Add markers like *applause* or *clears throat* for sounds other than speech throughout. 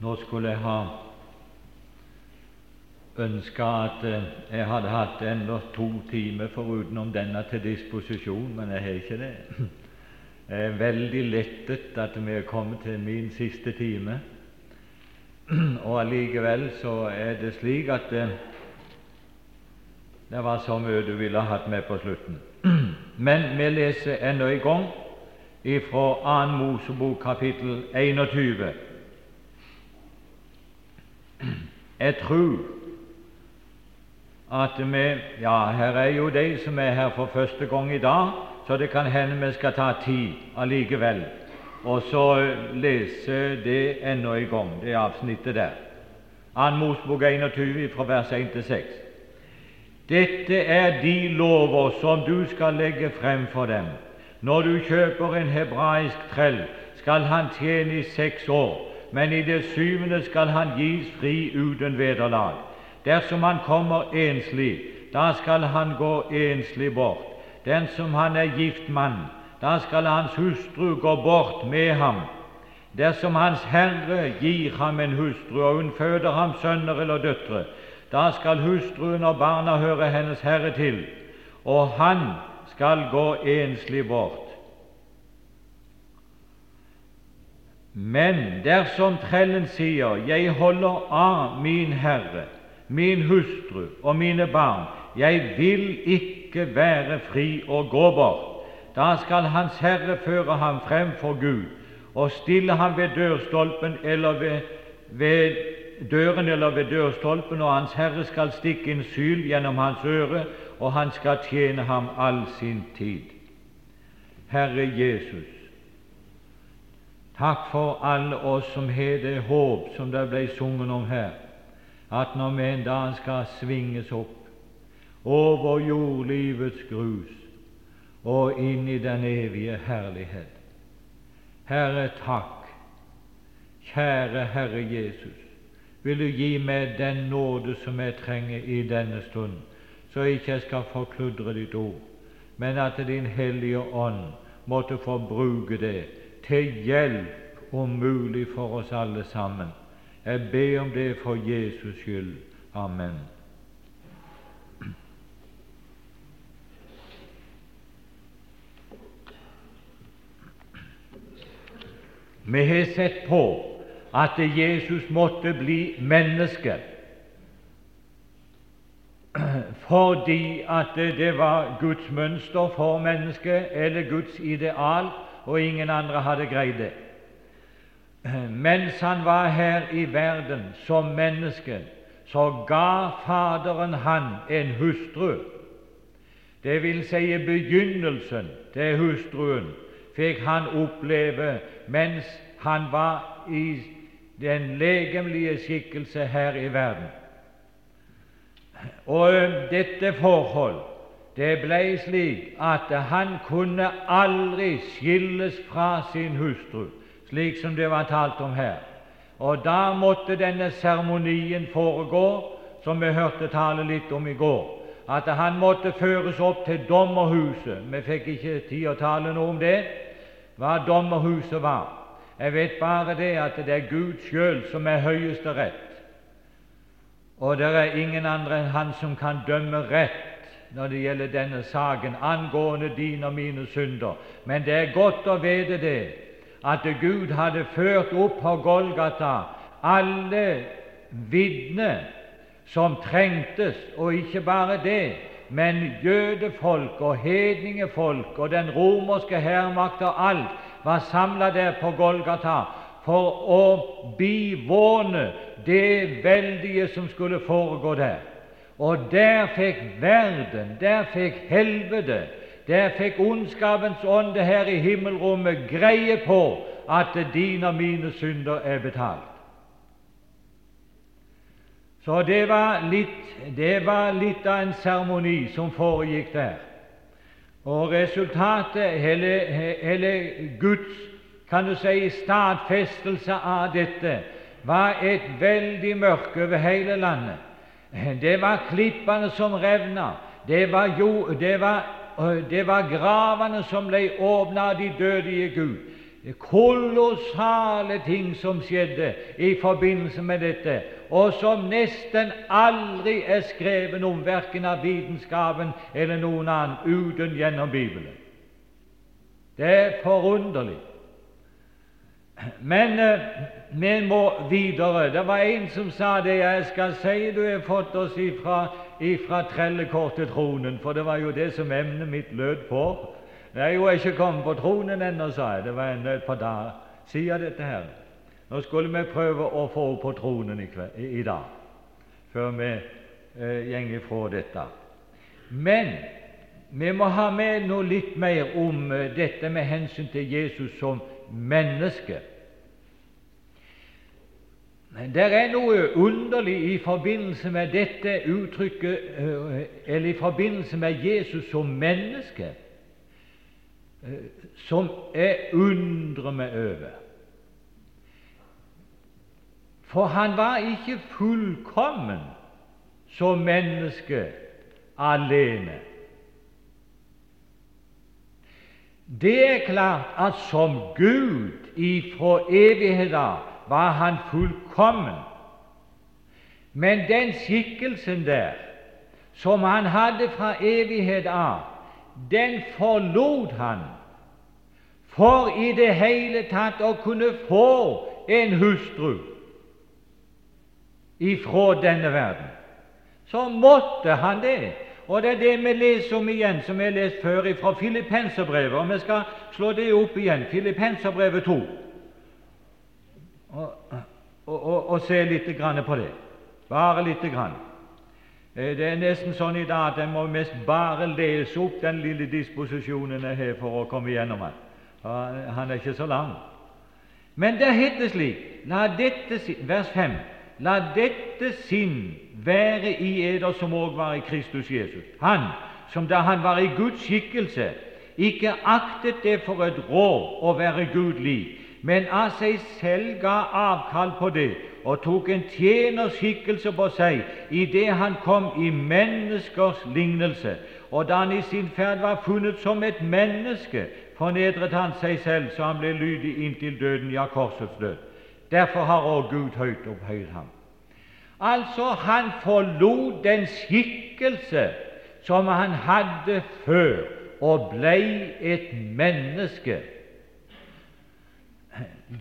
Nå skulle jeg ha ønska at eh, jeg hadde hatt enda to timer forutenom denne til disposisjon, men jeg har ikke det. *clears throat* Jeg er veldig lettet at vi er kommet til min siste time, *clears throat* og allikevel så er det slik at det, eh, det var så mye du ville hatt med på slutten. *clears throat* Men vi leser ennå en gang fra 2. Mosebok kapittel 21. Jeg tror at vi Ja, her er jo de som er her for første gang i dag, så det kan hende vi skal ta tid allikevel og så lese det enda en gang, det avsnittet der. 2. Mosebok 21 fra vers 1 til 6. Dette er de lover som du skal legge frem for dem når du kjøper en hebraisk trell, skal han tjene i seks år, men i det syvende skal han gis fri uten vederlag. Dersom han kommer enslig, da skal han gå enslig bort. Den som han er gift mann, da skal hans hustru gå bort med ham. Dersom Hans Herre gir ham en hustru, og hun føder ham sønner eller døtre, da skal hustruen og barna høre hennes Herre til, og han skal gå enslig bort. Men dersom trellen sier 'Jeg holder av min Herre, min hustru og mine barn', 'jeg vil ikke være fri og gå bort', da skal Hans Herre føre ham frem for Gud og stille ham ved dørstolpen eller ved, ved døren eller ved dørstolpen, og Hans Herre skal stikke en syl gjennom hans øre og han skal tjene ham all sin tid. Herre Jesus, takk for alle oss som har det håp som det ble sunget om her, at når vi en dag skal svinges opp over jordlivets grus og inn i den evige herlighet. Herre, takk. Kjære Herre Jesus, vil du gi meg den nåde som jeg trenger i denne stund, så ikke jeg skal forkludre ditt ord, men at Din Hellige Ånd måtte få bruke det til hjelp om mulig for oss alle sammen. Jeg ber om det for Jesus skyld. Amen. Vi har sett på at Jesus måtte bli menneske fordi at det var Guds mønster for mennesket, eller Guds ideal, og ingen andre hadde greid det. Mens han var her i verden som menneske, så ga Faderen han en hustru. Det vil si begynnelsen til hustruen fikk han oppleve mens han var i den legemlige skikkelse her i verden. Og dette forhold det ble slik at han kunne aldri skilles fra sin hustru, slik som det var talt om her. Og da måtte denne seremonien foregå, som vi hørte tale litt om i går, at han måtte føres opp til dommerhuset. Vi fikk ikke tid å tale noe om det, hva dommerhuset var. Jeg vet bare det at det er Gud sjøl som er høyeste rett. Og det er ingen andre enn Han som kan dømme rett når det gjelder denne saken angående dine og mine synder. Men det er godt å vite det, at Gud hadde ført opp på Golgata alle vitner som trengtes, og ikke bare det, men jødefolk og hedningefolk og den romerske hærmakt og alt var samla der på Golgata for å bivåne det veldige som skulle foregå der. Og der fikk verden, der fikk helvete, der fikk ondskapens ånde her i himmelrommet greie på at dine og mine synder er betalt. Så det var litt, det var litt av en seremoni som foregikk der. Og resultatet, hele, hele Guds kan du si, stadfestelse av dette, var et veldig mørke over hele landet. *laughs* Det var klippene som revna, det var, jo, det var, det var gravene som ble åpna av de døde i Gud. kolossale ting som skjedde i forbindelse med dette, og som nesten aldri er skrevet om, verken av vitenskapen eller noen annen, uten gjennom Bibelen. Det er forunderlig. Men eh, vi må videre. Det var en som sa det jeg skal si du har fått oss ifra, ifra trellekort tronen, for det var jo det som emnet mitt lød på. Jeg er jo ikke kommet på tronen ennå, sa jeg. Det var ennå et par dager siden dette her. Nå skulle vi prøve å få henne på tronen i, i, i, dag, før vi eh, går ifra dette. Men vi må ha med noe litt mer om eh, dette med hensyn til Jesus som menneske. Men det er noe underlig i forbindelse med dette uttrykket, eh, eller i forbindelse med Jesus som menneske. Eh, som jeg undrer meg over. For han var ikke fullkommen som menneske alene. Det er klart at som Gud ifra evighet av var han fullkommen. Men den skikkelsen der som han hadde fra evighet av, den forlot han for i det hele tatt å kunne få en hustru ifra denne verden. Så måtte han det. Og det er det vi leser om igjen, som vi har lest før fra Filippenserbrevet. Og vi skal slå det opp igjen, Filippenserbrevet 2, og, og, og, og se litt på det. Bare lite grann. Eh, det er nesten sånn i dag at en må mest bare lese opp den lille disposisjonen jeg har for å komme gjennom den. Han er ikke så lang. Men det heter slik la dette, vers 5 La dette sinn være i eder som òg var i Kristus Jesus. Han som da han var i Guds skikkelse, ikke aktet det for et råd å være Gud lik, men av seg selv ga avkall på det og tok en tjenerskikkelse på seg idet han kom i menneskers lignelse. Og da han i sin ferd var funnet som et menneske, fornedret han seg selv så han ble lydig inntil døden, ja, korsets død. Derfor har også Gud høyt opphøyd ham. Altså, han forlot den skikkelse som han hadde før, og blei et menneske.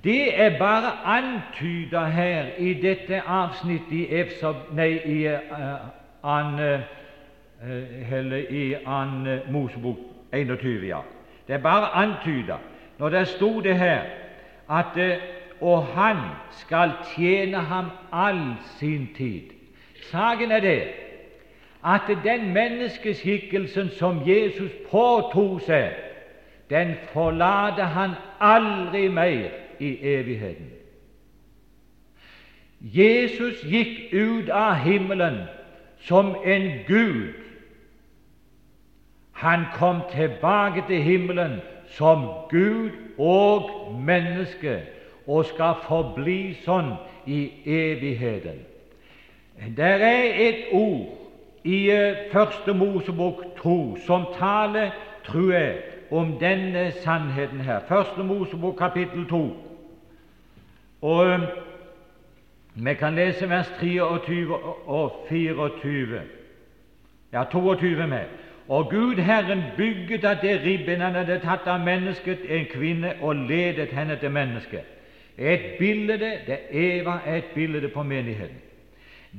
Det er bare antyda her i dette avsnittet i, Efsab, nei, i uh, an, uh, i an uh, Mosebok 21. Ja. Det er bare antyda. Når det sto det her at og han skal tjene ham all sin tid. Saken er det at den menneskeskikkelsen som Jesus påtok seg, den forlater han aldri mer i evigheten. Jesus gikk ut av himmelen som en Gud. Han kom tilbake til himmelen som Gud og menneske og skal forbli sånn i evigheten. Der er et ord i eh, Første Mosebok 2 som taler, tror jeg, om denne sannheten her. Første Mosebok kapittel 2. Og um, vi kan lese vers 23 og 24. Ja, 22 med. Og Gud Herren bygget av det ribben han hadde tatt av mennesket, en kvinne, og ledet henne til mennesket. Et bilde, det Eva er et bilde på menigheten.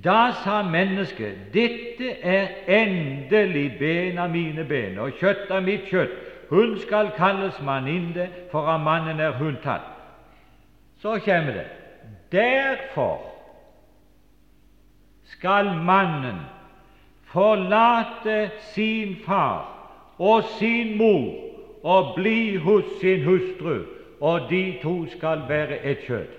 Da sa mennesket, dette er endelig ben av mine ben og kjøtt av mitt kjøtt. Hun skal kalles maninde, for av mannen er hun tatt. Så kommer det Derfor skal mannen forlate sin far og sin mor og bli hos sin hustru, og de to skal være et kjøtt.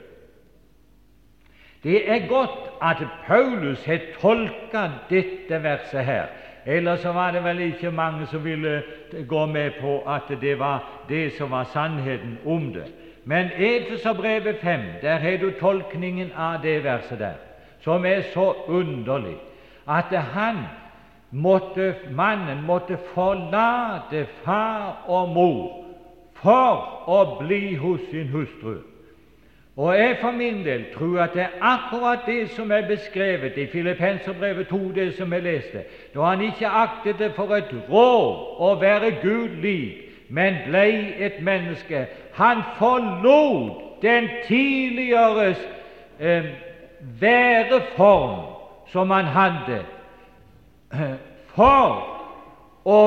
Det er godt at Paulus har tolka dette verset her. Ellers så var det vel ikke mange som ville gå med på at det var det som var sannheten om det. Men Efeserbrevet 5, der har du tolkningen av det verset der, som er så underlig at han måtte, mannen måtte forlate far og mor for å bli hos sin hustru. Og jeg for min del tror at det er akkurat det som er beskrevet i Filippenserbrevet 2, det som jeg leste, da han ikke aktet det for et råd å være Gud lik, men ble et menneske. Han forlot den tidligere eh, væreform som han hadde, for å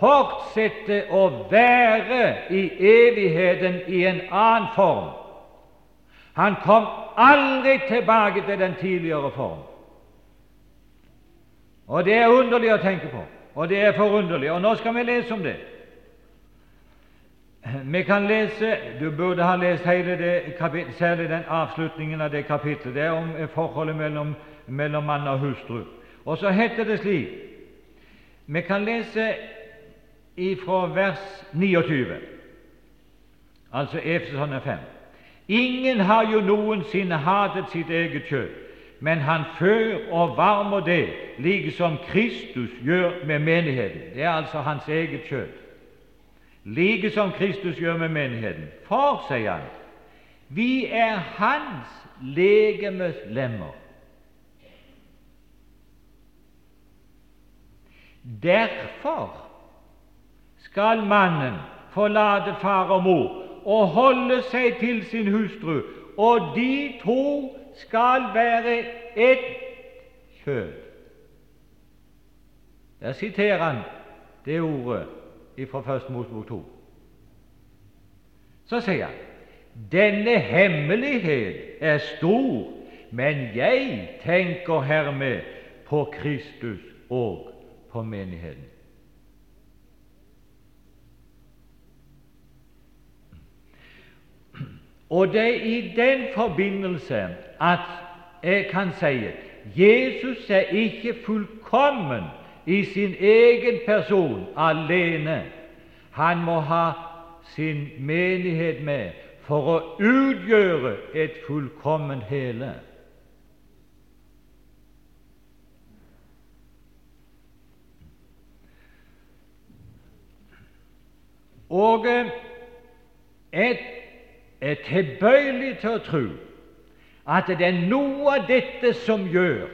fortsette å være i evigheten i en annen form. Han kom aldri tilbake til den tidligere form. Og Det er underlig å tenke på, og det er forunderlig. Og nå skal vi lese om det. Vi kan lese Du burde ha lest hele det kapitlet, særlig den avslutningen av det kapitlet. Det er om forholdet mellom, mellom mann og hustru. Og så heter det slik Vi kan lese ifra vers 29, altså Efesene 5. Ingen har jo noensinne hatet sitt eget kjøtt, men han før og varmer det, like som Kristus gjør med menigheten. Det er altså hans eget kjøtt. Like som Kristus gjør med menigheten. For, sier han, vi er hans legemes lemmer. Derfor skal mannen forlate far og mor og holde seg til sin hustru, og de to skal være ett kjød. Der siterer han det ordet fra 1. Mosebok 2. Så sier han denne hemmelighet er stor, men jeg tenker hermed på Kristus og på menigheten. Og det er i den forbindelse at jeg kan si Jesus er ikke fullkommen i sin egen person alene. Han må ha sin menighet med for å utgjøre et fullkomment hele. Og eh, et er tilbøyelig til å tro at det er noe av dette som gjør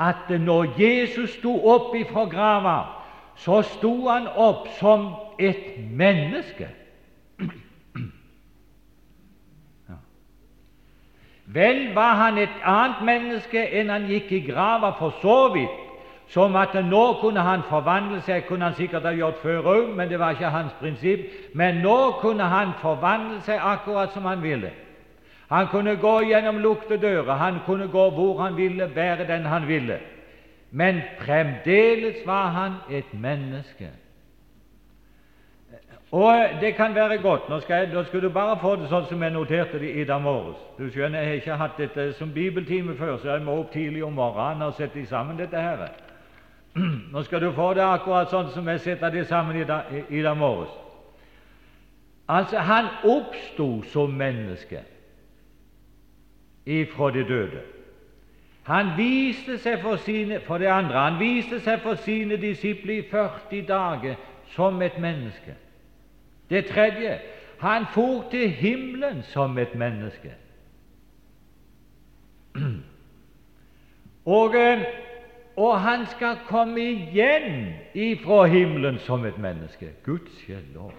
at når Jesus sto opp ifra grava, så sto han opp som et menneske. Vel var han et annet menneske enn han gikk i grava for så vidt, som at nå kunne han forvandle seg, kunne han sikkert ha gjort før òg, men det var ikke hans prinsipp. Men nå kunne han forvandle seg akkurat som han ville. Han kunne gå gjennom luktedøra, han kunne gå hvor han ville, være den han ville. Men fremdeles var han et menneske. Og det kan være godt Nå skal, jeg, nå skal du bare få det sånn som jeg noterte det i dag morges. Du skjønner, Jeg har ikke hatt dette som bibeltime før, så jeg må opp tidlig om morgenen og sette sammen dette her. Nå skal du få det akkurat sånn som jeg setter det sammen i dag, i, dag morges. Altså, han oppsto som menneske ifra de døde. Han viste seg for, sine, for det andre han viste seg for sine disipler i 40 dager som et menneske. Det tredje han for til himmelen som et menneske. *clears throat* Og eh, og han skal komme igjen ifra himmelen som et menneske. Guds lov.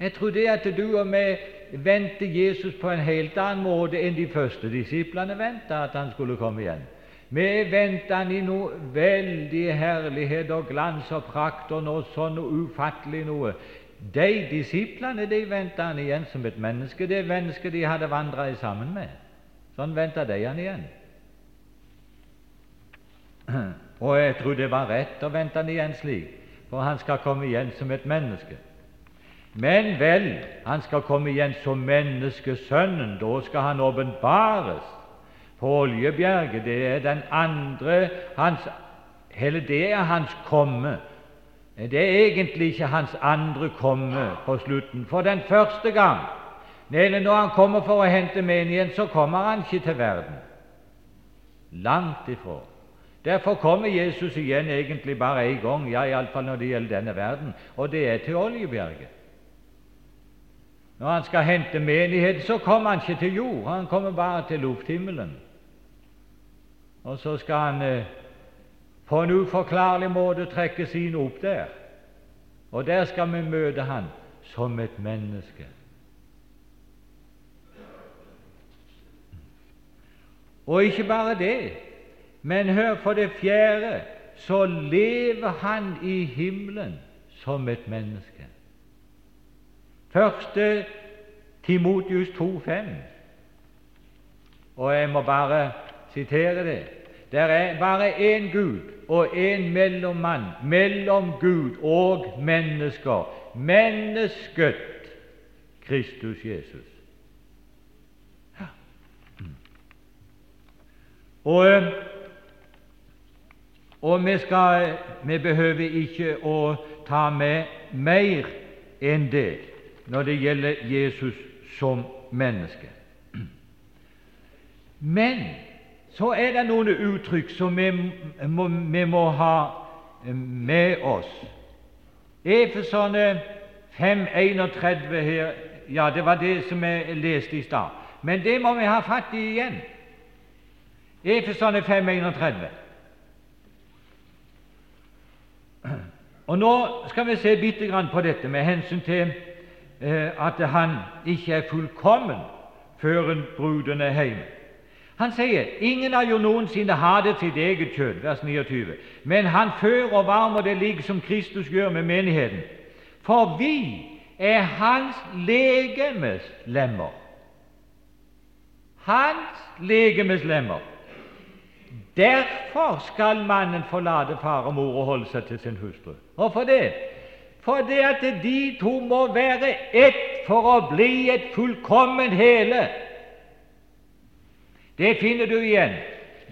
Jeg tror det at du og vi venter Jesus på en helt annen måte enn de første disiplene venta at han skulle komme igjen. Vi venter han i noe veldig herlighet og glans og prakt og noe sånn ufattelig noe. De disiplene de venta han igjen som et menneske, det mennesket de hadde vandra sammen med. Sånn venta de han igjen. *clears throat* Og jeg tror det var rett å vente han igjen slik, for han skal komme igjen som et menneske. Men vel, han skal komme igjen som menneskesønnen. Da skal han åpenbares på Oljebjerget. Det er den andre hans, Hele det er hans komme. Det er egentlig ikke hans andre komme på slutten. For den første gang, når han kommer for å hente menigheten, så kommer han ikke til verden. Langt ifra. Derfor kommer Jesus igjen egentlig bare én gang, ja, iallfall når det gjelder denne verden, og det er til Oljebjerget. Når han skal hente menigheten, så kommer han ikke til jord, han kommer bare til lufthimmelen. Og så skal han eh, på en uforklarlig måte trekke sine opp der. Og der skal vi møte han som et menneske. Og ikke bare det, men hør, for det fjerde så lever han i himmelen som et menneske. Første Timotius 2,5. Og jeg må bare sitere det. Det er bare én Gud og én mellommann mellom Gud og mennesker, mennesket Kristus Jesus. Ja. Og, og vi, skal, vi behøver ikke å ta med mer enn det når det gjelder Jesus som menneske. Men så er det noen uttrykk som vi må, vi må ha med oss. Efeserne 5.31 her Ja, det var det som jeg leste i stad. Men det må vi ha fatt i igjen. Efeserne 5.31. Og Nå skal vi se bitte grann på dette med hensyn til eh, at han ikke er fullkommen før bruden er hjemme. Han sier ingen har jo noensinne hatet sitt eget kjønn, vers 29, men han fører og varmer det like som Kristus gjør med menigheten. For vi er hans legemes lemmer. Hans legemes lemmer. Derfor skal mannen forlate far og mor og holde seg til sin hustru. Hvorfor det? Fordi at de to må være ett for å bli et fullkomment hele. Det finner du igjen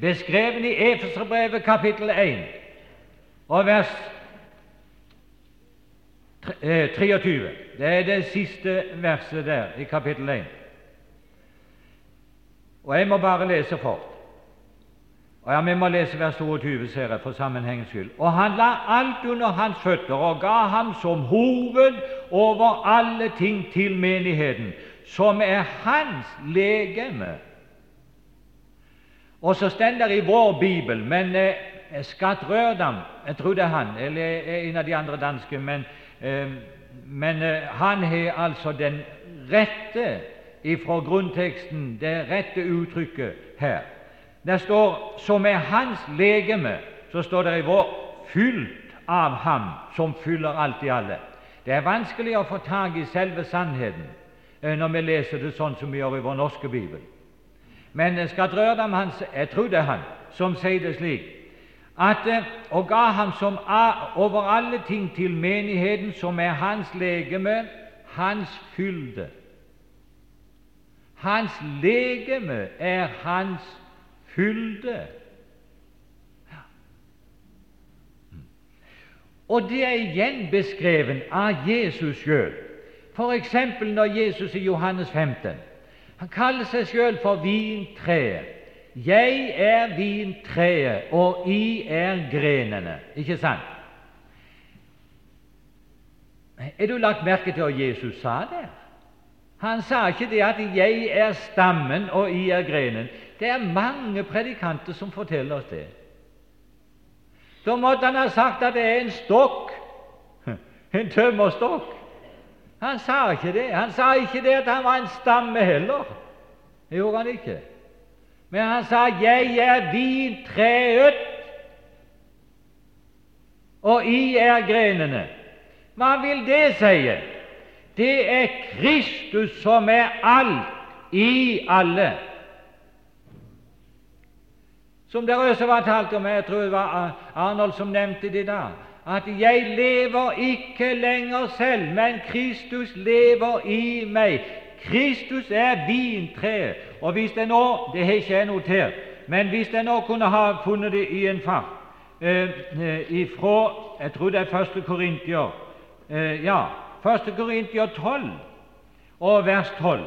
beskrevet i Efeserbrevet kapittel 1 og vers 23. Eh, det er det siste verset der i kapittel 1. Og jeg må bare lese fort. Og ja, Vi må lese vers 22, ser jeg, for sammenhengens skyld. Og han la alt under hans føtter og ga ham som hoved over alle ting til menigheten, som er hans legeme og så står det i vår bibel Men eh, Skatt Rørdam, jeg tror det er han, eller en av de andre danske, men, eh, men eh, han har altså den rette ifra grunnteksten, det rette uttrykket her. Det står 'som er hans legeme', så står det i vår 'fylt av ham som fyller alt i alle'. Det er vanskelig å få tak i selve sannheten eh, når vi leser det sånn som vi gjør i vår norske bibel. Men Skadrørdam, drøre hans Jeg tror det er han som sier det slik at eh, og ga ham som over alle ting til menigheten, som er hans legeme, hans fylde. Hans legeme er hans fylde. Ja. Og det er igjen beskrevet av Jesus sjøl, f.eks. når Jesus i Johannes 15 han kaller seg sjøl for vintreet. Jeg er vintreet, og I er grenene. Ikke sant? Er du lagt merke til hva Jesus sa der? Han sa ikke det at 'jeg er stammen, og I er grenen'. Det er mange predikanter som forteller oss det. Da måtte han ha sagt at det er en stokk, *laughs* en tømmerstokk. Han sa ikke det. Han sa ikke det at han var en stamme heller. Det gjorde han ikke. Men han sa 'Jeg er vintreet, og I er grenene'. Hva vil det si? Det er Kristus som er alt i alle. Som det også var talt om, jeg tror det var Arnold som nevnte det da, at 'jeg lever ikke lenger selv, men Kristus lever i meg'. Kristus er vintreet. Og hvis det nå Det har ikke jeg notert, men hvis jeg nå kunne ha funnet det i en fart eh, eh ifra Jeg tror det er første Korintier eh, Ja, første Korintier 12 og vers 12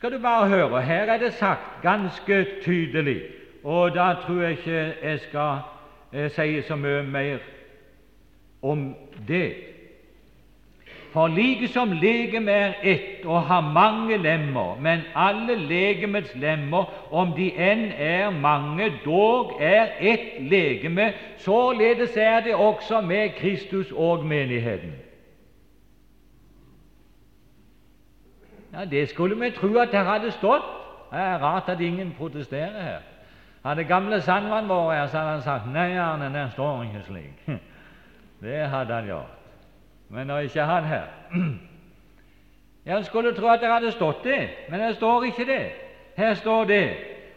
skal du bare høre. Her er det sagt ganske tydelig, og da tror jeg ikke jeg skal eh, si så mye mer om det. For like som legeme er ett og har mange lemmer, men alle legemets lemmer, om de enn er mange, dog er ett legeme, således er det også med Kristus og menigheten. Ja, Det skulle vi tro at det hadde stått. Det er rart at ingen protesterer her. Hadde gamle Sandvann vært her, så hadde han sagt nei, Arne, det står ikke slik. Det hadde han gjort. Men nå er ikke han her. Jeg skulle tro at det hadde stått det, men det står ikke det. Her står det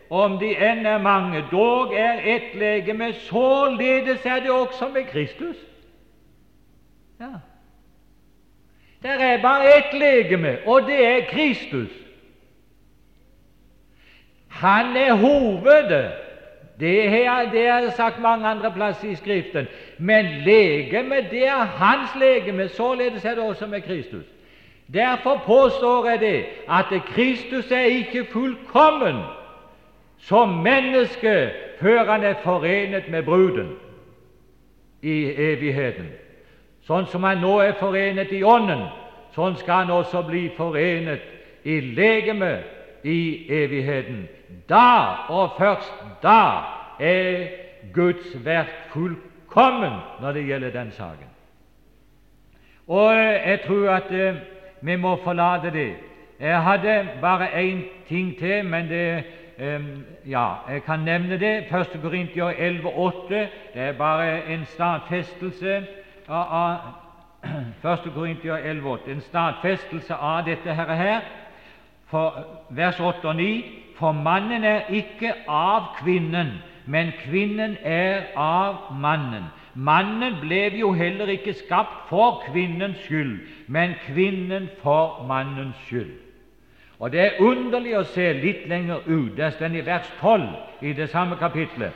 om de enn er mange, dog er ett legeme, således er det også med Kristus. Ja. Det er bare ett legeme, og det er Kristus. Han er hovedet. Det har jeg sagt mange andre plasser i Skriften. Men legemet, det er hans legeme. Således er det også med Kristus. Derfor påstår jeg det at Kristus er ikke fullkommen som menneske før han er forenet med bruden i evigheten. Sånn som han nå er forenet i Ånden, sånn skal han også bli forenet i legemet i evigheten. Da, og først da, er Guds verk fullkommen når det gjelder den saken. Og jeg tror at eh, vi må forlate det. Jeg hadde bare én ting til, men det eh, Ja, jeg kan nevne det. 1. Korintier 11,8. Det er bare en stadfestelse av 1. *clears throat* Korintia 11,8. En stadfestelse av dette her, her for vers 8 og 9 For mannen er ikke av kvinnen, men kvinnen er av mannen. Mannen ble jo heller ikke skapt for kvinnens skyld, men kvinnen for mannens skyld. Og Det er underlig å se litt lenger ut. Der står i vers 12 i det samme kapitlet.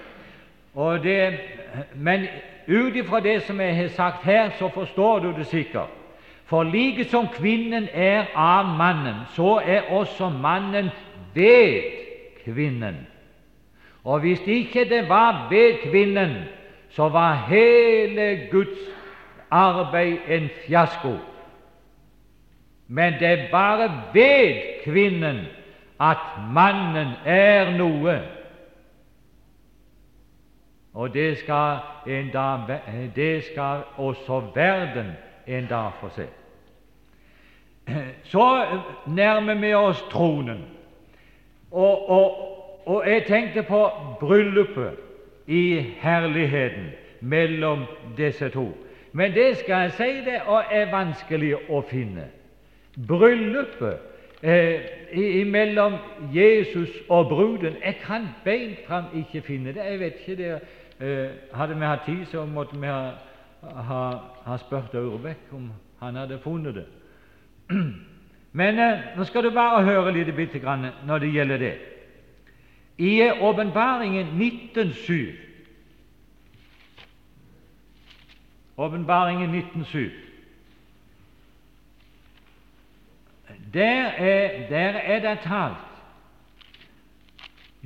Det, men ut ifra det som jeg har sagt her, så forstår du det sikkert. For like som kvinnen er av mannen, så er også mannen ved kvinnen. Og hvis ikke det var ved kvinnen, så var hele Guds arbeid en fiasko. Men det er bare ved kvinnen at mannen er noe. Og det skal, dag, det skal også verden en dag få se. *clears throat* Så nærmer vi oss tronen. Og, og, og jeg tenkte på bryllupet i herligheten mellom disse to. Men det skal jeg si det og er vanskelig å finne. Bryllupet eh, mellom Jesus og bruden Jeg kan beint fram ikke finne det. Jeg vet ikke det. Eh, hadde vi hatt tid, så måtte vi ha, ha, ha spurt Aurebekk om han hadde funnet det. *clears throat* Men eh, nå skal du bare høre litt bitte grann når det gjelder det. I Åpenbaringen 1907 Åpenbaringen 1907 der er, der er det talt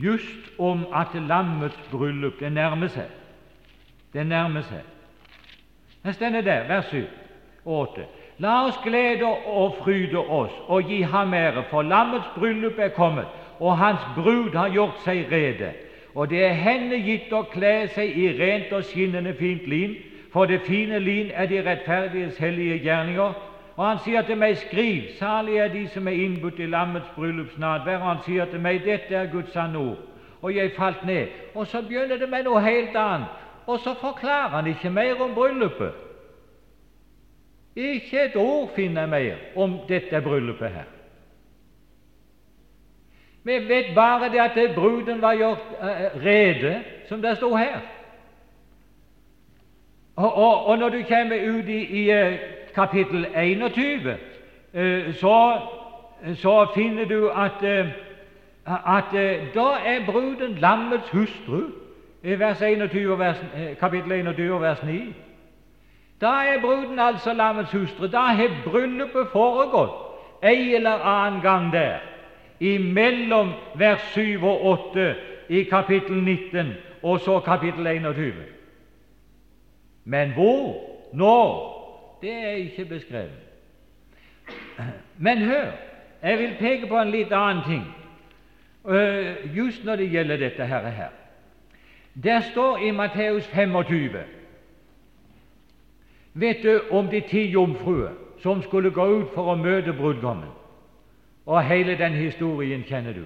just om at lammets bryllup det nærmer seg. Det nærmer seg. Den stender der, vers 7 og 8. La oss glede og fryde oss og gi ham ære, for lammets bryllup er kommet, og hans brud har gjort seg rede. Og det er henne gitt å kle seg i rent og skinnende fint lin, for det fine lin er de rettferdiges hellige gjerninger. Og han sier til meg, skriv, salig er de som er innbudt i lammets bryllupsnadvær. Og han sier til meg, dette er Guds ord. Og jeg falt ned. Og så begynner det med noe helt annet. Og så forklarer han ikke mer om bryllupet. Ikke et ord finner jeg mer om dette bryllupet her. Vi vet bare det at bruden var gjort uh, rede, som det står her. Og, og, og, når du kommer ut i, i uh, kapittel 21, uh, så, så, finner du at, at da er bruden lammets hustru, vers 21, vers, kapittel 21, vers 9. Da er bruden altså lammets hustru. Da har bryllupet foregått en eller annen gang der, imellom vers 7 og 8 i kapittel 19 og så kapittel 21. Men hvor, når, det er ikke beskrevet. Men hør, jeg vil peke på en litt annen ting, uh, just når det gjelder dette her. Der står i Matteus 25 Vet du om de ti jomfruer som skulle gå ut for å møte brudgommen? Og hele den historien kjenner du.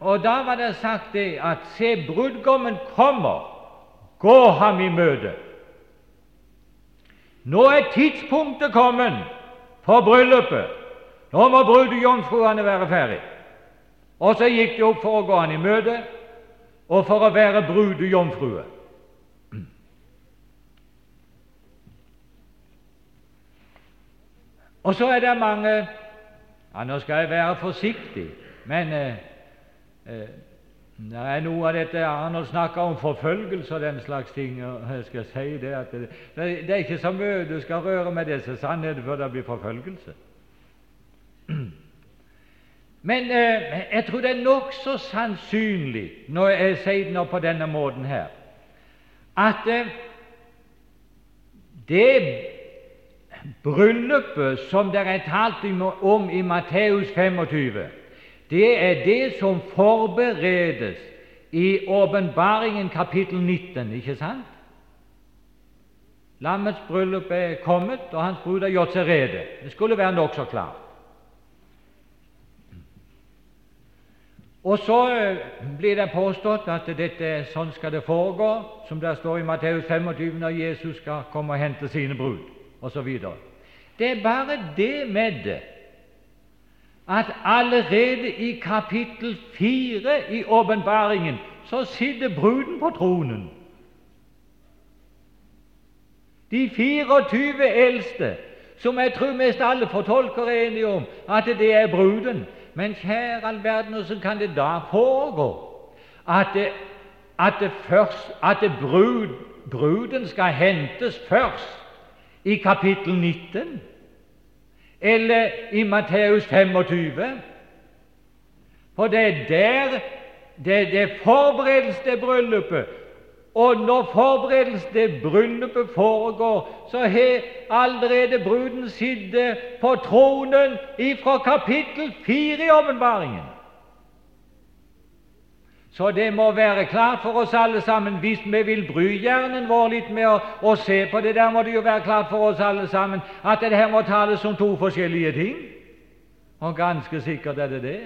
Og da var det sagt det at se, brudgommen kommer, gå ham i møte. Nå er tidspunktet kommet for bryllupet. Nå må brudejomfruene være ferdig. Og så gikk de opp for å gå han i møte og for å være brudejomfrue. *clears throat* Og så er det mange ja, Nå skal jeg være forsiktig, men eh, eh, det er noe av dette han har snakka om forfølgelse og den slags ting. og jeg skal si Det at det, det er ikke så mye du skal røre med disse sannheter før det blir forfølgelse. *clears throat* Men eh, jeg tror det er nokså sannsynlig, når jeg sier det nå på denne måten her, at eh, det bryllupet som det er talt om i Matteus 25, det er det som forberedes i Åpenbaringen kapittel 19, ikke sant? Lammets bryllup er kommet, og hans brud har gjort seg rede. Det skulle være nokså klart. Og så eh, blir det påstått at dette sånn skal det foregå, som det står i Matteus 25, når Jesus skal komme og hente sine brud, osv. Det er bare det med det at allerede i kapittel 4 i åpenbaringen så sitter bruden på tronen. De 24 eldste, som jeg tror mest alle fortolker er enige om at det er bruden. Men kjære all verden, hvordan kan det da foregå at, det, at, det først, at det brud, bruden skal hentes først i kapittel 19? Eller i Matteus 25. For det er der det, det forberedes til bryllupet. Og når forberedelsen til bryllupet foregår, så har allerede bruden sittet på tronen ifra kapittel 4 i åpenbaringen. Så det må være klart for oss alle sammen hvis vi vil bry hjernen vår litt med å, å, se på det der, må det jo være klart for oss alle sammen at det her må tales om to forskjellige ting. Og ganske sikkert er det det.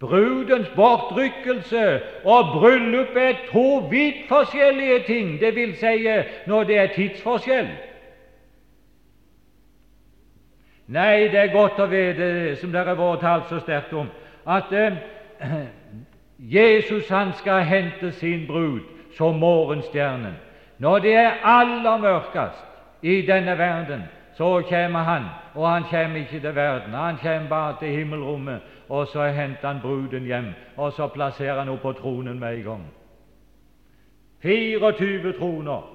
Brudens bortrykkelse og bryllup er to vidt forskjellige ting, det vil si når det er tidsforskjell. Nei, det er godt å vite, som dere har vært talt så sterkt om, at eh, *clears throat* Jesus han skal hente sin brud som morgenstjernen. Når det er aller mørkest i denne verden, så kommer han, og han kommer ikke til verden. Han kommer bare til himmelrommet, og så henter han bruden hjem, og så plasserer han henne på tronen med en gang. 24 troner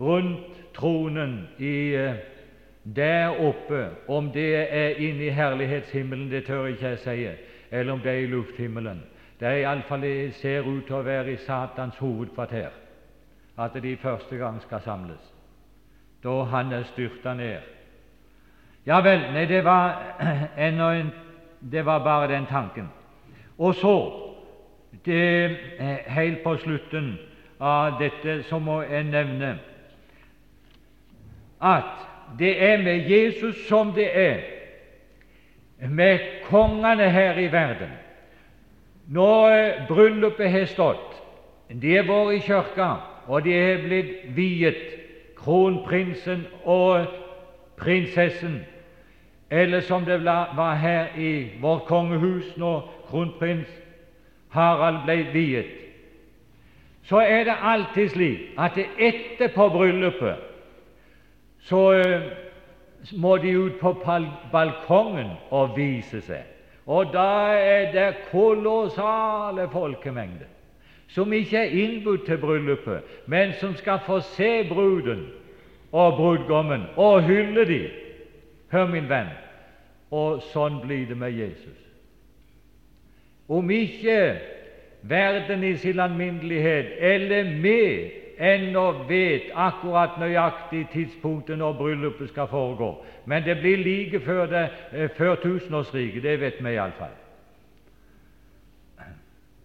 rundt tronen i, eh, der oppe. Om det er inne i herlighetshimmelen, det tør ikke jeg si, eller om det er i lufthimmelen. Det er iallfall ser ut til å være i Satans hovedkvarter at de første gang skal samles, da han er styrta ned. Ja vel, nei, det var *clears throat* ennå en Det var bare den tanken. Og så, det, eh, helt på slutten av dette, så må jeg nevne at det er med Jesus som det er med kongene her i verden. Når eh, bryllupet har stått, de har vært i kirka, og de har blitt viet, kronprinsen og prinsessen, eller som det var her i vårt kongehus når kronprins Harald ble viet, så er det alltid slik at etterpå bryllupet så uh, må de ut på balkongen og vise seg. Og da er det kolossale folkemengder som ikke er innbudt til bryllupet, men som skal få se bruden og brudgommen og hylle dem. Hør, min venn, og sånn blir det med Jesus. Om ikke verden i sin alminnelighet eller vi ennå vet akkurat nøyaktig tidspunktet når bryllupet skal foregå, men det blir like før, det, eh, før tusenårsriket. Det vet vi iallfall.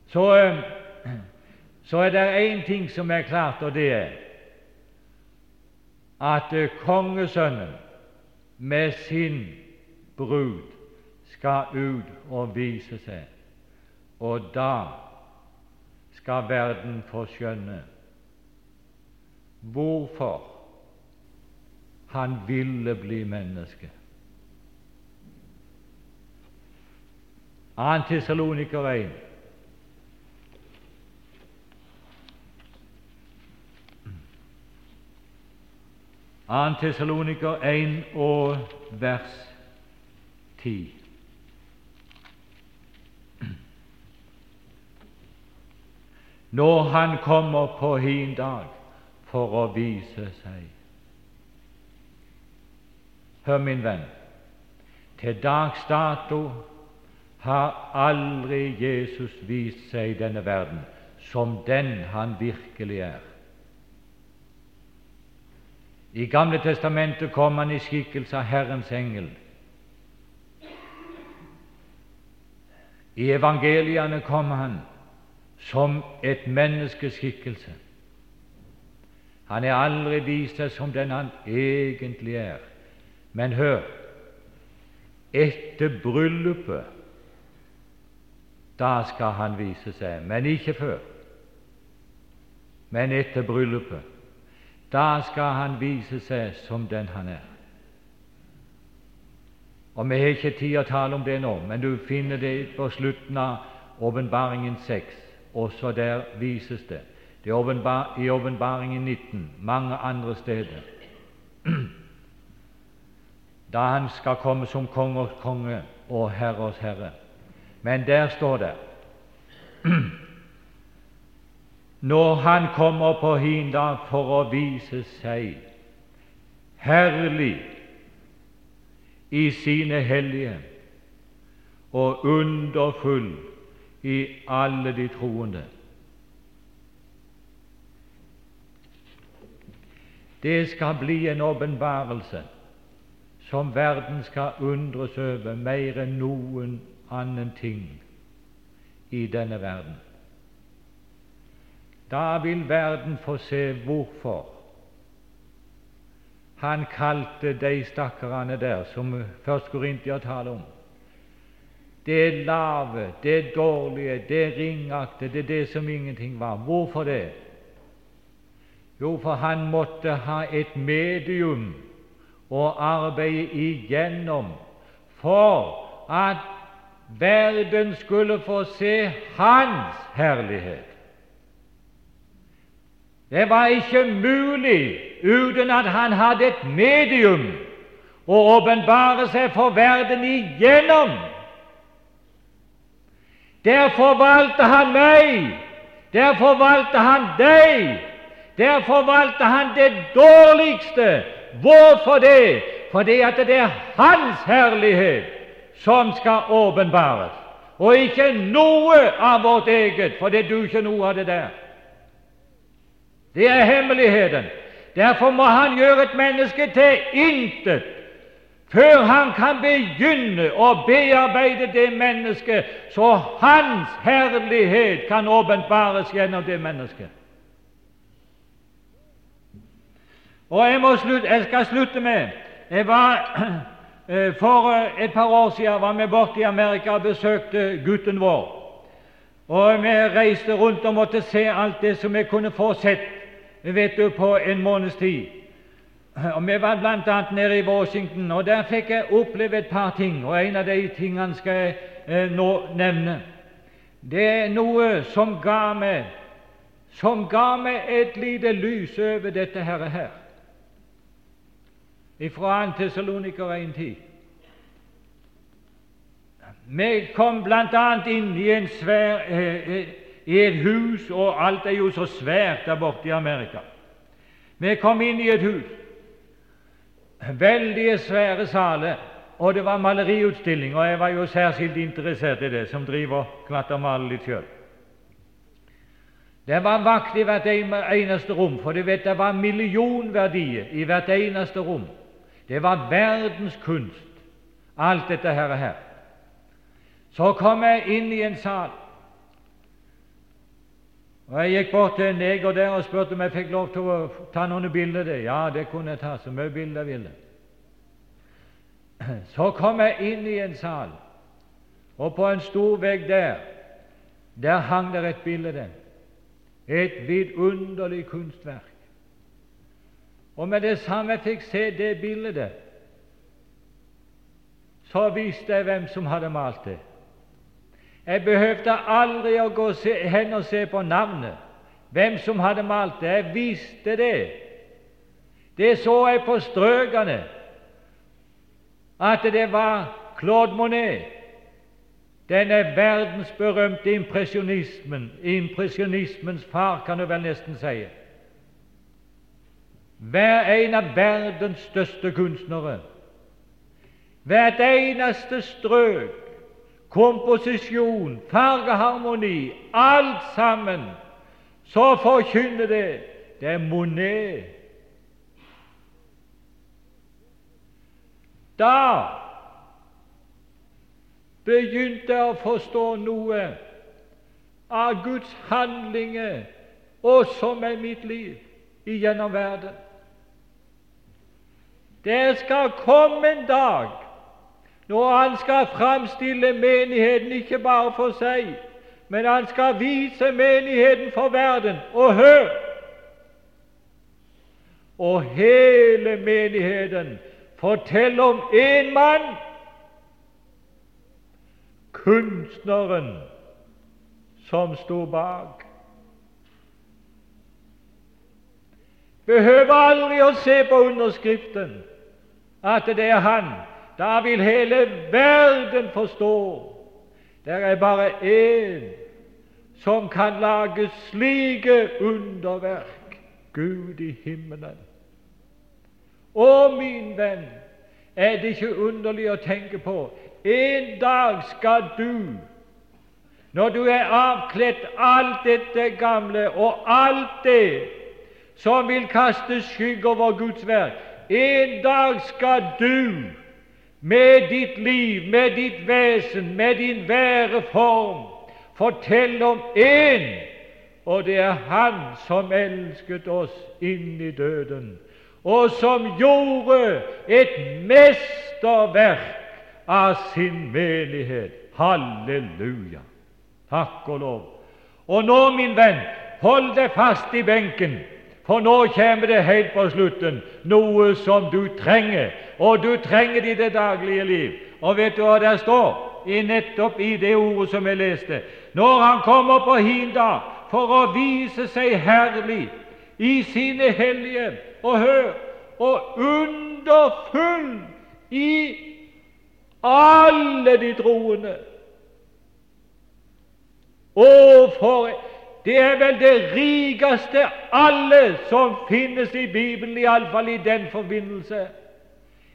Så, eh, så er det én ting som er klart, og det er at eh, kongesønnen med sin brud skal ut og vise seg, og da skal verden få skjønne hvorfor han ville bli menneske. Antisaloniker 1. Antisaloniker 1 og vers 10. Når Han kommer på hin dag for å vise seg. Hør, min venn, til dags dato har aldri Jesus vist seg i denne verden som den han virkelig er. I Gamle testamentet kom han i skikkelse av Herrens engel. I evangeliene kom han som et menneskeskikkelse. Han er aldri vist seg som den han egentlig er. Men hør etter bryllupet da skal han vise seg, men ikke før. Men etter bryllupet. Da skal han vise seg som den han er. Og Vi har ikke tid å tale om det nå, men du finner det på slutten av åpenbaringen 6. Også der vises det. Det er i åpenbaringen 19, mange andre steder. *clears throat* Da han skal komme som kongers konge og herres herre. Men der står det *clears throat* Når han kommer på hin for å vise seg herlig i sine hellige og underfull i alle de troende. Det skal bli en åpenbarelse som verden skal undres over mer enn noen annen ting i denne verden. Da vil verden få se hvorfor han kalte de stakkarene der som først Korintia taler om, det lave, det dårlige, det ringakte, det er det som ingenting var. Hvorfor det? Jo, for han måtte ha et medium å arbeide igjennom for at verden skulle få se Hans herlighet. Det var ikke mulig uten at han hadde et medium å åpenbare seg for verden igjennom. Derfor valgte han meg, derfor valgte han deg, derfor valgte han det dårligste. Hvorfor det? Fordi at det er Hans herlighet som skal åpenbares, og ikke noe av vårt eget, for det er ikke noe av det der. Det er hemmeligheten. Derfor må han gjøre et menneske til intet før han kan begynne å bearbeide det mennesket, så hans herlighet kan åpenbares gjennom det mennesket. Og jeg, slutte, jeg skal slutte med jeg var, *clears throat* eh, For eh, et par år siden var vi borte i Amerika og besøkte gutten vår. Og Vi reiste rundt og måtte se alt det som vi kunne få sett vet du, på en måneds tid. Og Vi var bl.a. nede i Washington, og der fikk jeg oppleve et par ting. og En av de tingene skal jeg eh, nå nevne. Det er noe som ga meg som ga meg et lite lys over dette her. her. Fra 2. Tessaloniker 1.10. Vi kom bl.a. inn i, en svær, eh, i et hus, og alt er jo så svært der borte i Amerika. Vi kom inn i et hus veldige, svære saler, og det var maleriutstilling, og jeg var jo særskilt interessert i det, som driver glatt maler litt sjøl. Det var vakt i hvert eneste rom, for du vet det var millionverdier i hvert eneste rom. Det var verdens kunst, alt dette her. Og her. Så kom jeg inn i en sal, og jeg gikk bort til en neger der og spurte om jeg fikk lov til å ta noen bilder. der. Ja, det kunne jeg ta, så mye bilder jeg ville. Så kom jeg inn i en sal, og på en stor vegg der der hang det et bilde. Et vidunderlig kunstverk. Og med det samme jeg fikk se det bildet, så visste jeg hvem som hadde malt det. Jeg behøvde aldri å gå hen og se på navnet, hvem som hadde malt det. Jeg visste det. Det så jeg på strøkene, at det var Claude Monet, denne verdensberømte impresjonismen, impresjonismens far, kan du vel nesten si. Hver en av verdens største kunstnere. Hvert eneste strøk, komposisjon, fargeharmoni, alt sammen, så forkynner det det er Monet. Da begynte jeg å forstå noe av Guds handlinger også med mitt liv igjennom verden. Det skal komme en dag når Han skal framstille menigheten ikke bare for seg, men Han skal vise menigheten for verden. Og hør! Og hele menigheten forteller om én mann kunstneren som sto bak. Behøver aldri å se på underskriften at det er han. Da vil hele verden forstå. Det er bare én som kan lage slike underverk. Gud i himmelen. Å, min venn, er det ikke underlig å tenke på en dag skal du, når du er avkledd alt dette gamle og alt det som vil kaste skygge over Guds verk, en dag skal du med ditt liv, med ditt vesen, med din væreform fortelle om én, og det er Han som elsket oss inn i døden, og som gjorde et mesterverk av sin menighet. Halleluja! Takk og lov. Og nå, min venn, hold deg fast i benken, for nå kommer det helt på slutten noe som du trenger, og du trenger det i det daglige liv. Og vet du hva det står i nettopp i det ordet som jeg leste? Når Han kommer på hin dag for å vise seg herlig i sine hellige, og hør, og underfull i alle de troende. Og for Det er vel det rikeste alle som finnes i Bibelen, iallfall i den forbindelse.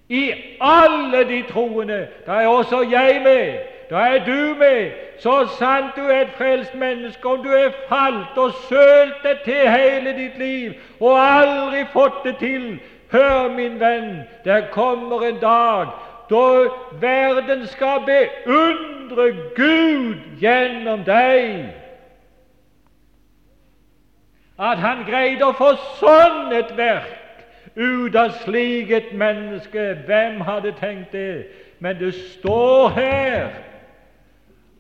I alle de troende. Da er også jeg med. Da er du med. Så sant du er et frelst menneske, om du er falt og sølt det til hele ditt liv og aldri fått det til, hør, min venn, der kommer en dag da verden skal beundre Gud gjennom deg. At han greide å få sånn et verk ut av slik et menneske. Hvem hadde tenkt det? Men det står her.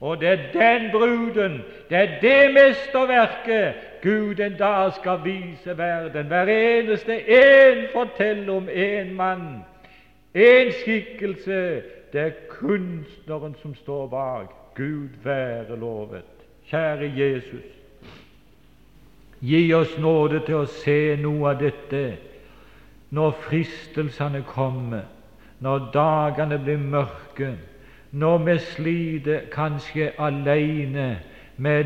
Og det er den bruden, det er det mesterverket Gud en dag skal vise verden. Hver eneste en forteller om en mann en skikkelse. Det er kunstneren som står bak. Gud være lovet. Kjære Jesus, gi oss nåde til å se noe av dette når fristelsene kommer, når dagene blir mørke, når vi sliter kanskje alene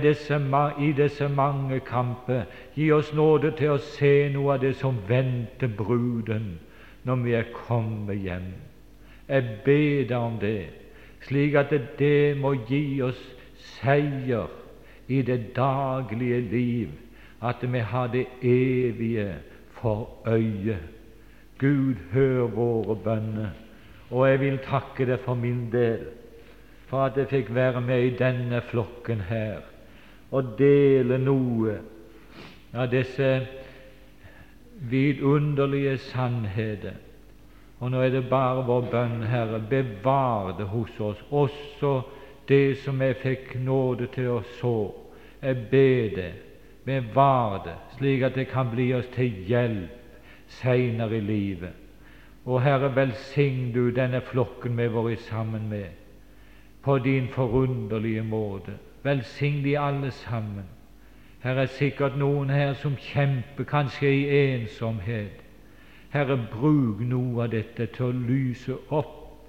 disse, i disse mange kamper. Gi oss nåde til å se noe av det som venter bruden når vi er kommet hjem. Jeg ber deg om det, slik at det må gi oss seier i det daglige liv, at vi har det evige for øye. Gud, hør våre bønner. Og jeg vil takke deg for min del, for at jeg fikk være med i denne flokken her og dele noe av disse vidunderlige sannheter. Og nå er det bare vår bønn, Herre, bevar det hos oss, også det som jeg fikk nåde til å så. Jeg ber deg, bevar det, slik at det kan bli oss til hjelp seinere i livet. Og Herre, velsign du denne flokken vi har vært sammen med, på din forunderlige måte. Velsign de alle sammen. Her er sikkert noen her som kjemper, kanskje i ensomhet. Herre, bruk noe av dette til å lyse opp,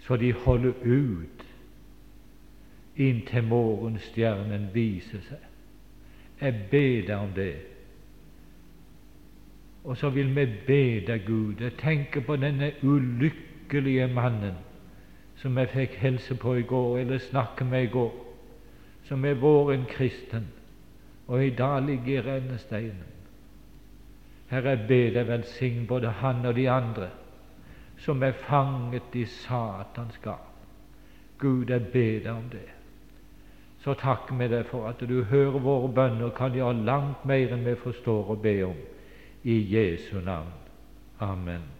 så de holder ut inntil morgenstjernen viser seg. Jeg ber deg om det. Og så vil vi be deg, Gud. Jeg tenker på denne ulykkelige mannen som jeg fikk helse på i går, eller snakke med i går, som er våren kristen, og i dag ligger i rennesteinen. Herre, jeg ber deg velsign både han og de andre som er fanget i Satans gap. Gud, jeg ber deg om det. Så takker vi deg for at du hører våre bønner kan gjøre langt mer enn vi forstår å be om. I Jesu navn. Amen.